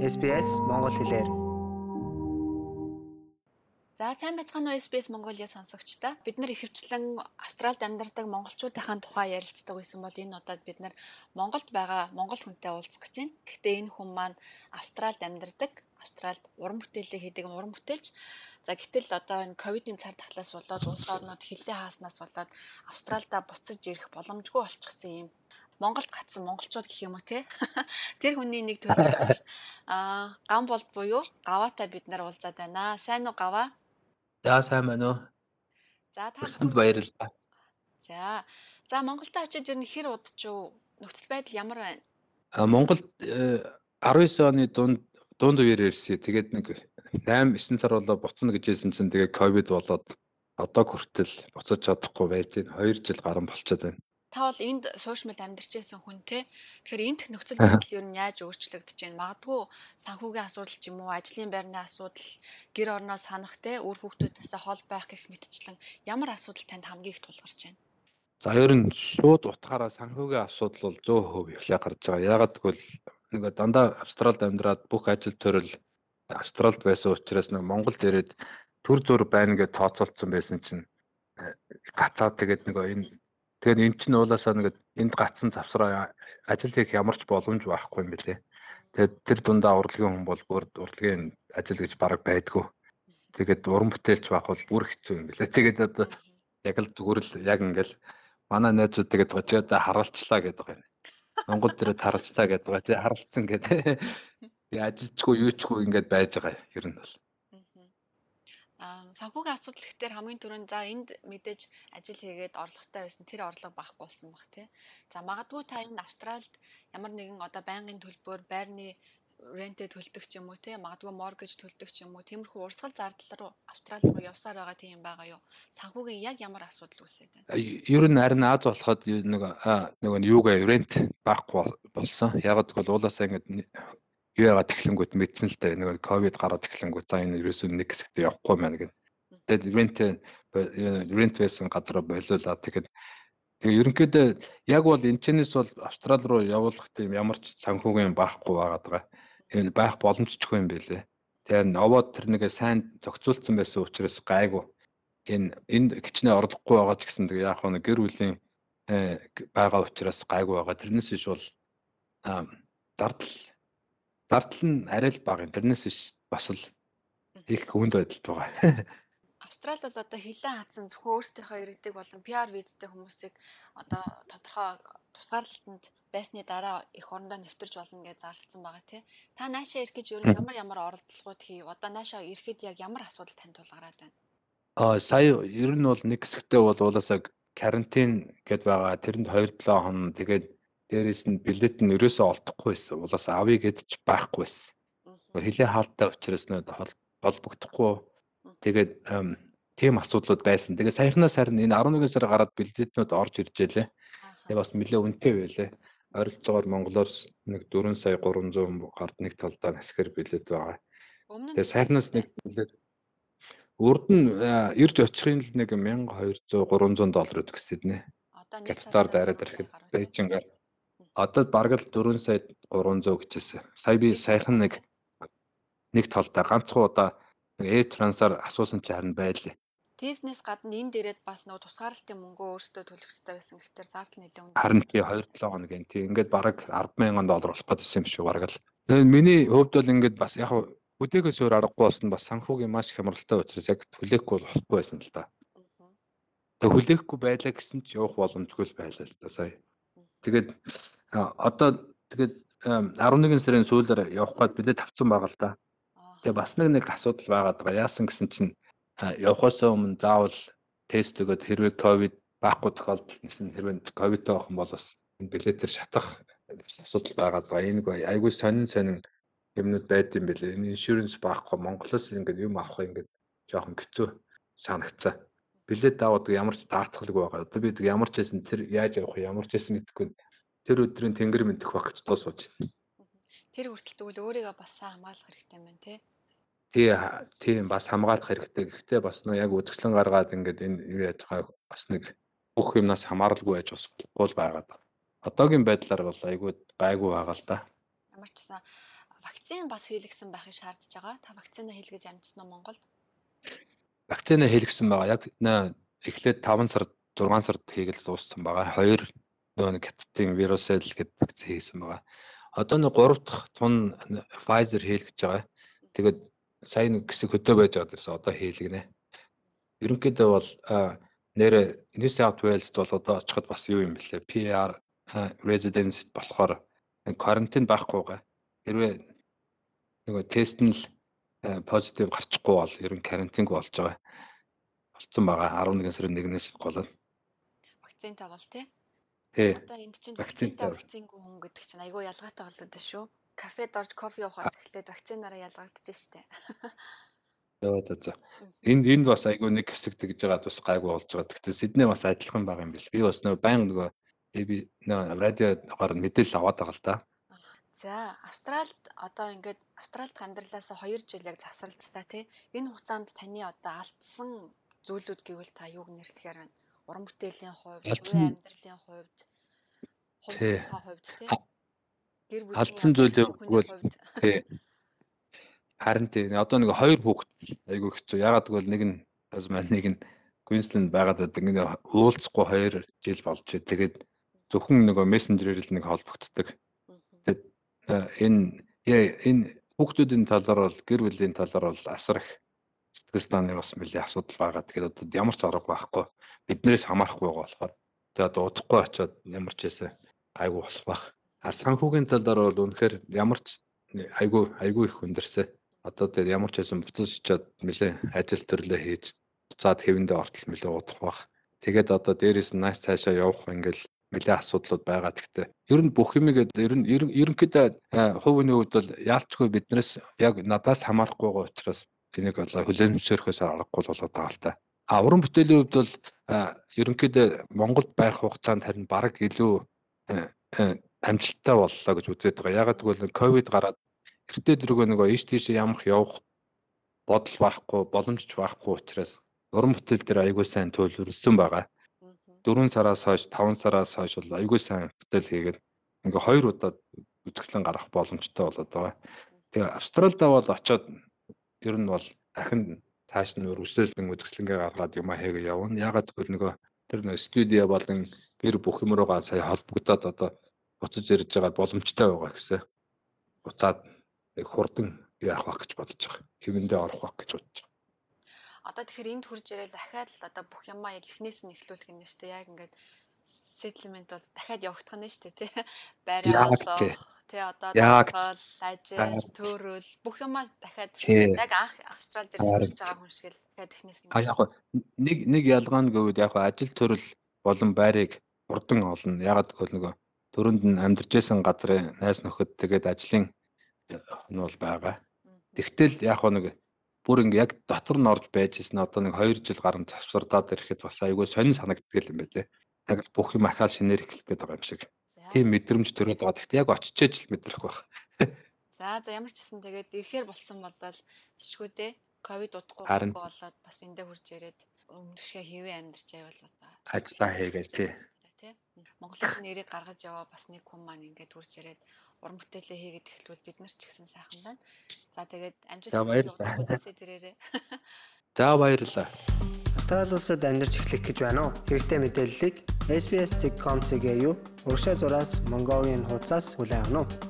SBS Монгол хэлээр. За сайн байцгаана уу SBS Mongolia сонсогчдоо. Бид нар ихэвчлэн Австралид амьдардаг монголчуудынхаа тухай ярилцдаг байсан бол энэ удаад бид нар Монголд байгаа монгол хүнтэй уулзах гэж байна. Гэхдээ энэ хүн маань Австралид амьдардаг. Австралид уран бүтээлээ хийдэг уран бүтээлч. За гэтэл одоо энэ ковидын цар тахлаас болоод улс орнууд хилээ хааснаас болоод Австралидаа буцаж ирэх боломжгүй болчихсон юм Монголд гацсан монголчууд гэх юм уу те. Тэр хүний нэг төлөв аа гам болд буюу гаваатай бид нар уулзаад байна. Сайн уу гаваа? За сайн байна уу? За та Өрсөнд баярлалаа. За. За Монголд очиж ирнэ хэр удчих нөхцөл байдал ямар байна? А Монголд 19 оны дунд дунд үеэр ирсэн. Тэгээд нэг 8 9 сар болоо буцна гэж хэлсэн чинь тэгээд ковид болоод одоо хүртэл буцаж чадахгүй байж байна. 2 жил гарan болчиход байна та бол энд суушмал амьдарчээсэн хүн те. Тэгэхээр энд нөхцөл байдал юу нь яаж өөрчлөгдөж байна? Магадгүй санхүүгийн асуудал ч юм уу, ажлын байрны асуудал, гэр орноо санах те, үр хүүхдүүдээсээ хол байх гэх мэтчлэн ямар асуудал танд хамгийн их тулгарч байна? За ер нь шууд утгаараа санхүүгийн асуудал бол 100% эхлээ гарч байгаа. Яагаад гэвэл нэг дандаа Австралид амьдраад бүх ажил төрөл Австралид байсан учраас нэг Монголд ирээд төр зур байна гэж тооцоолцсон байсан чинь э, гацаад тэгээд нэг энэ Тэгэхээр эн чинь уулаасаа нэг энд гацсан завсраа ажил хийх ямар ч боломж байхгүй юм билээ. Тэгээд тэр дундаа урлагийн хүн бол бүр урлагийн ажил гэж бараг байдгүй. Тэгээд уран бүтээлч байх бол бүр хэцүү юм билээ. Тэгээд одоо яг л зүгээр л яг ингээл манай найзууд тэгээд гожоод харуулчлаа гэдэг байгаа юм. Монгол дээрээ харалцлаа гэдэг байгаа. Тэ харалцсан гэдэг. Тэгээ ажилчгүй юучгүй ингээд байж байгаа юм. Ер нь бол санхүүгийн асуудал гэхээр хамгийн түрүүнд за энд мэдээж ажил хийгээд орлоготой байсан тэр орлого багахгүй болсон баг тий. За магадгүй та энэ Австралид ямар нэгэн одоо байнгын төлбөр байрны рентэ төлдөг ч юм уу те магадгүй моргэж төлдөг ч юм уу тиймэрхүү урсгал зардал руу австрали руу явсаар байгаа тийм байгаа юу? Санхүүгийн яг ямар асуудал үүсээд байна ер нь харин Аз болоход нэг нэг юугаа рент байхгүй болсон. Яг гэвэл уулаасаа ингэ юу яагаад эхлэнгүүт мэдсэн л дээ. Нэг ковид гараад эхлэнгүүт за энэ ерөөсөө нэг хэсэгт явахгүй маань гэх Тэгээд рент рент байсан газараа болиулаа. Тэгэхээр тэгээ ерөнхийдөө яг бол энэчнээс бол Австрали руу явуулах тийм ямар ч санхүүгийн байхгүй байгаад байгаа. Энэ байх боломжчгүй юм байлээ. Тэгээ новоод тэр нэгэ сайн зохицуулсан байсан учраас гайгүй. Энэ энд гिचнээ орлохгүй байгаа ч гэсэн тэгээ яг нэг гэр бүлийн э, байгаа учраас гайгүй байгаа. Тэрнээс иш бол зардал зардал нь арай л бага. Тэрнээс иш бас л их хүнд байдалд байгаа. Австрали бол одоо хилэн хатсан зөвхөн өөрсдийнхөө иргэдэг болон PR визтэй хүмүүсийг одоо тодорхой тусгаарлалтанд байсны дараа эх орондоо нэвтэрч болно гэж зарласан байгаа тий. Та наашаа ирэх гэж ер нь ямар ямар оролдлогууд хийв? Одоо наашаа ирэхэд яг ямар асуудал танд тулгараад байна? Аа сая ер нь бол нэг хэсэгтээ бол уулаасаа карантин гэд байгаа. Тэрэнд 2-7 хоног тэгээд дээрээс нь билет нь өрөөсөө олдохгүй байсан. Уулаасаа авъя гэд ч байхгүй байсан. Хилээ хаалттай учраас нөө холбогдохгүй Тэгээд тийм асуудлууд байсан. Тэгээд саяхнаас харин энэ 11 сар гараад бэлдэтнүүд орж иржээ лээ. Тэгээд бас нэлээ үнэтэй байлээ. Ойролцоогоор Монголоор нэг 4 сая 300 гард нэг талдаа насгэр бэлэт байгаа. Тэгээд саяхнаас нэг бэлэт урд нь ирж очихын л нэг 1200 300 доллар өгдөг гэсэднэ. Одоо нэг талаар дайраад ирэхэд Бээжингээр одоо бараг л 4 сая 300 гэжсэн. Сая би саяхан нэг нэг талдаа ганцхан удаа Э-трансаар асуусан чи харин байлээ. Тийснээс гадна энэ дээрэд бас нөгөө тусгаарлалтын мөнгөө өөртөө төлөх хэрэгтэй байсан гэхээр зардал нэлээд өндөр. Харин тий 2-7 хоног энэ тий ингээд бараг 100000 доллар болох гэсэн юм шүү бараг л. Миний хувьд бол ингээд бас яг хүлээгээс өөр аргагүй болсон бас санхүүгийн маш хямралтай учраас яг хүлээхгүй болохгүй байсан л да. Тэгээд хүлээхгүй байлаа гэсэн чи явах боломжгүй л байлаа л да сая. Тэгээд одоо тэгээд 11 сарын сүүлээр явах гээд билет авсан байгаа л да. Тэгээ бас нэг нэг асуудал байгаад байгаа. Яасан гэсэн чинь явахаас өмнө заавал тест өгөөд хэрвээ ковид байхгүй тохиолдолд нэсэн хэрвээ ковидтэй байх юм бол бас энэ билетээр шатах асуудал байгаад байгаа. Энэ айгүй сонин сонин юмнууд байд юм бэлээ. Энэ иншүрэнс байхгүй Монголоос ингээд юм авах ингээд жоохон хэцүү санагцаа. Билет аваад ямар ч даатгалгүй байгаа. Одоо би ямар ч хэсэн тэр яаж явах ямар ч хэсэн мэдэхгүй. Тэр өдрийн тэнгэр мэдэх баг гэж тоо сууж байна. Тэр хүртэл тэгвэл өөрийгөө бас сайн хамгаалах хэрэгтэй юм байна тий. Тий тийм бас хамгаалах хэрэгтэй. Гэхдээ бас нөө яг үзэсгэлэн гаргаад ингээд энэ юу яаж байгаа бас нэг бүх юмнаас хамааралгүй байж бас болохгүй байгаад байна. Одоогийн байдлаар бол айгүй гайгүй байгаа л да. Ямар ч гэсэн Вакцин бас хийлгсэн байхыг шаардж байгаа. Та вакцина хийлгэж амжсан уу Монголд? Вакцина хийлгсэн байгаа. Яг эхлээд 5 сард 6 сард хийгээл дууссан байгаа. Хоёр нөгөө хятадын вирусэл гэдэг вакцин хийсэн байгаа. Одоо нэг 3 дахь тун Pfizer хийлгэж байгаа. Тэгээд сая нэг хэсэг хөдөө байж байгаа дээрс одоо хийлгэнэ. Ерөнхийдөө бол нэр New South Wales бол одоо очиход бас юу юм бэлээ? PR residence болохоор карантин байхгүй байгаа. Хэрвээ нөгөө тест нь л позитив гарчихгүй бол ер нь карантинг болж байгаа. Болцсон байгаа 11 сарын 1-ээс болоод. Вакцинтай бол тий. Тий. Одоо энд чинь вакцинтай вакцингүй хүн гэдэг чинь айгүй ялгаатай болоод шүү. Кафед орж кофе уухаас эхлээд вакцинаараа ялгагдаж штэ. Йоо за за. Энд энд бас айгүй нэг хэсэг тэгж байгаа бас гайгүй болж байгаа. Гэхдээ Сидней бас адилхан байгаа юм бэл. Би бас нөө баян нөгөө би нөө радиогоор мэдээлэл аваад байгаа л да. За, Австральд одоо ингээд Австральд амьдралаасаа 2 жил яг завсарлажсаа тий. Энэ хугацаанд таны одоо алдсан зүйлүүд гэвэл та юуг нэрлэхээр байна? Уран бүтээлийн хувьд, амьдралын хувьд, хувийн хувьд тий. Гэр бүлийн алдсан зүйл гэвэл тий. Харин тий. Одоо нэг хоёр хүүхэд айгүй хэцүү. Ягаад гэвэл нэг нь Tasman нэг нь Queensland байгаад ингээд уулзахгүй 2 жил болж тэгээд зөвхөн нөгөө мессенжерээр л нэг холбогддог. Тэгээд энэ энэ хүүхдүүдийн талаар бол гэр бүлийн талаар бол асар их сэтгэл санааны бас нэлээ асуудал байгаа. Тэгэхээр одоо ямар ч арга байхгүй. Биднээс хамаарахгүй байгаа болохоор тэгээ одоо удахгүй очиод ямар ч хэсэ айгүй болох байх. А санхүүгийн талаар бол үнэхээр ямар ч айгүй айгүй их хүндэрсэ. Одоо тэгээ ямар ч хэсэн буцаж очиод нэлээ ажил төрлөө хийж цаад хэвэндээ ортол нэлээ удах байх. Тэгээд одоо дээрээс нь нааш цаашаа явах ингээл нэлээ асуудлууд байгаа. Гэхдээ ер нь бүх юм гээд ер нь ерөнхийдөө хувийн хувьд бол яалчгүй биднээс яг надаас хамаарахгүй байгаа учраас энийг болоо хүлээмжшөөрөхөөс аргагүй болоод байгаа л та. А уран бүтээлийн хувьд бол ерөнхийдөө Монголд байх хугацаанд харин баг илүү амжилттай боллоо гэж үзээд байгаа. Ягаад гэвэл ковид гараад эртээ дөрөв нөгөө ийш тийш ямах явах бодол байхгүй, боломж байхгүй учраас уран бүтээл дээр аягүй сайн төлөвлөсөн байгаа. 4 сараас хойш 5 сараас хойш бол айгүй сайн бүтээл хийгээд ингээ хоёр удаа үзэсгэлэн гарах боломжтой болоод байгаа. Тэгээ Австралидаа бол очоод ер нь бол дахин цааш нь өргөжлөлтөн үзэсгэлэнгээ гаргаад юм хийгээ явна. Ягаад гэвэл нөгөө тэр нөө студио болон гэр бүх юм руугаа сая холбогдоод одоо буцаж ирж байгаа боломжтой байгаа гэсэн. Буцаад нэг хурдан яах вэ гэж бодож байгаа. Хэвэндээ орох вэ гэж бодож байгаа. Одоо тэгэхээр энд хурж ирээл дахиад л одоо бүх юмаа яг эхнээс нь эхлүүлэх юм шүү дээ. Яг ингээд settlement бол дахиад явагдах нь шүү дээ тий. Байраа олох тий одоо дагаал, ажил, төөрөл бүх юмаа дахиад яг анх австрал дээр сурч байгаа хүн шиг л дахиад эхнээс нь. А яг нэг нэг ялгаа нь гэвэл яг ажил төрөл болон байрыг урдан олно. Ягаад гэвэл нөгөө төрөнд нь амьдарч байсан газрын найз нөхөд тэгээд ажлын нь бол байгаа. Тэгтэл яг нэг бүр ингээ яг дотор нь орж байж ирсэн одоо нэг 2 жил гарan завсардаад ирэхэд бас айгүй сонин санагддаг юм байлээ. Яг бүх юм ахаал шинээр эхлэх гээд байгаа юм шиг. Тийм мэдрэмж төрөөд байгаа. Гэхдээ яг очичээж л мэдрэх байх. За за ямар ч гэсэн тэгээд ирэхээр болсон болол ишгүүдээ ковид удахгүй болоод бас эндээ хурж ирээд өмнөшөө хэвээ амьдарч байвал одоо ажиллаа хийгээл тий. Тий. Монголын нэрийг гаргаж яваа бас нэг хүн маань ингээд хурж ирээд уран бүтээлээ хийгээд эхлүүл бид нар ч гэсэн сайхан байна. За тэгээд амжилт хүсье тэрээрээ. За баярлалаа. Австрали улсад амьдарч эхлэх гэж байна уу? Хэрэгтэй мэдээллийг SBS.com.cg юу урагшаа зураас Mongolian хуудасаас хүлээн авах нь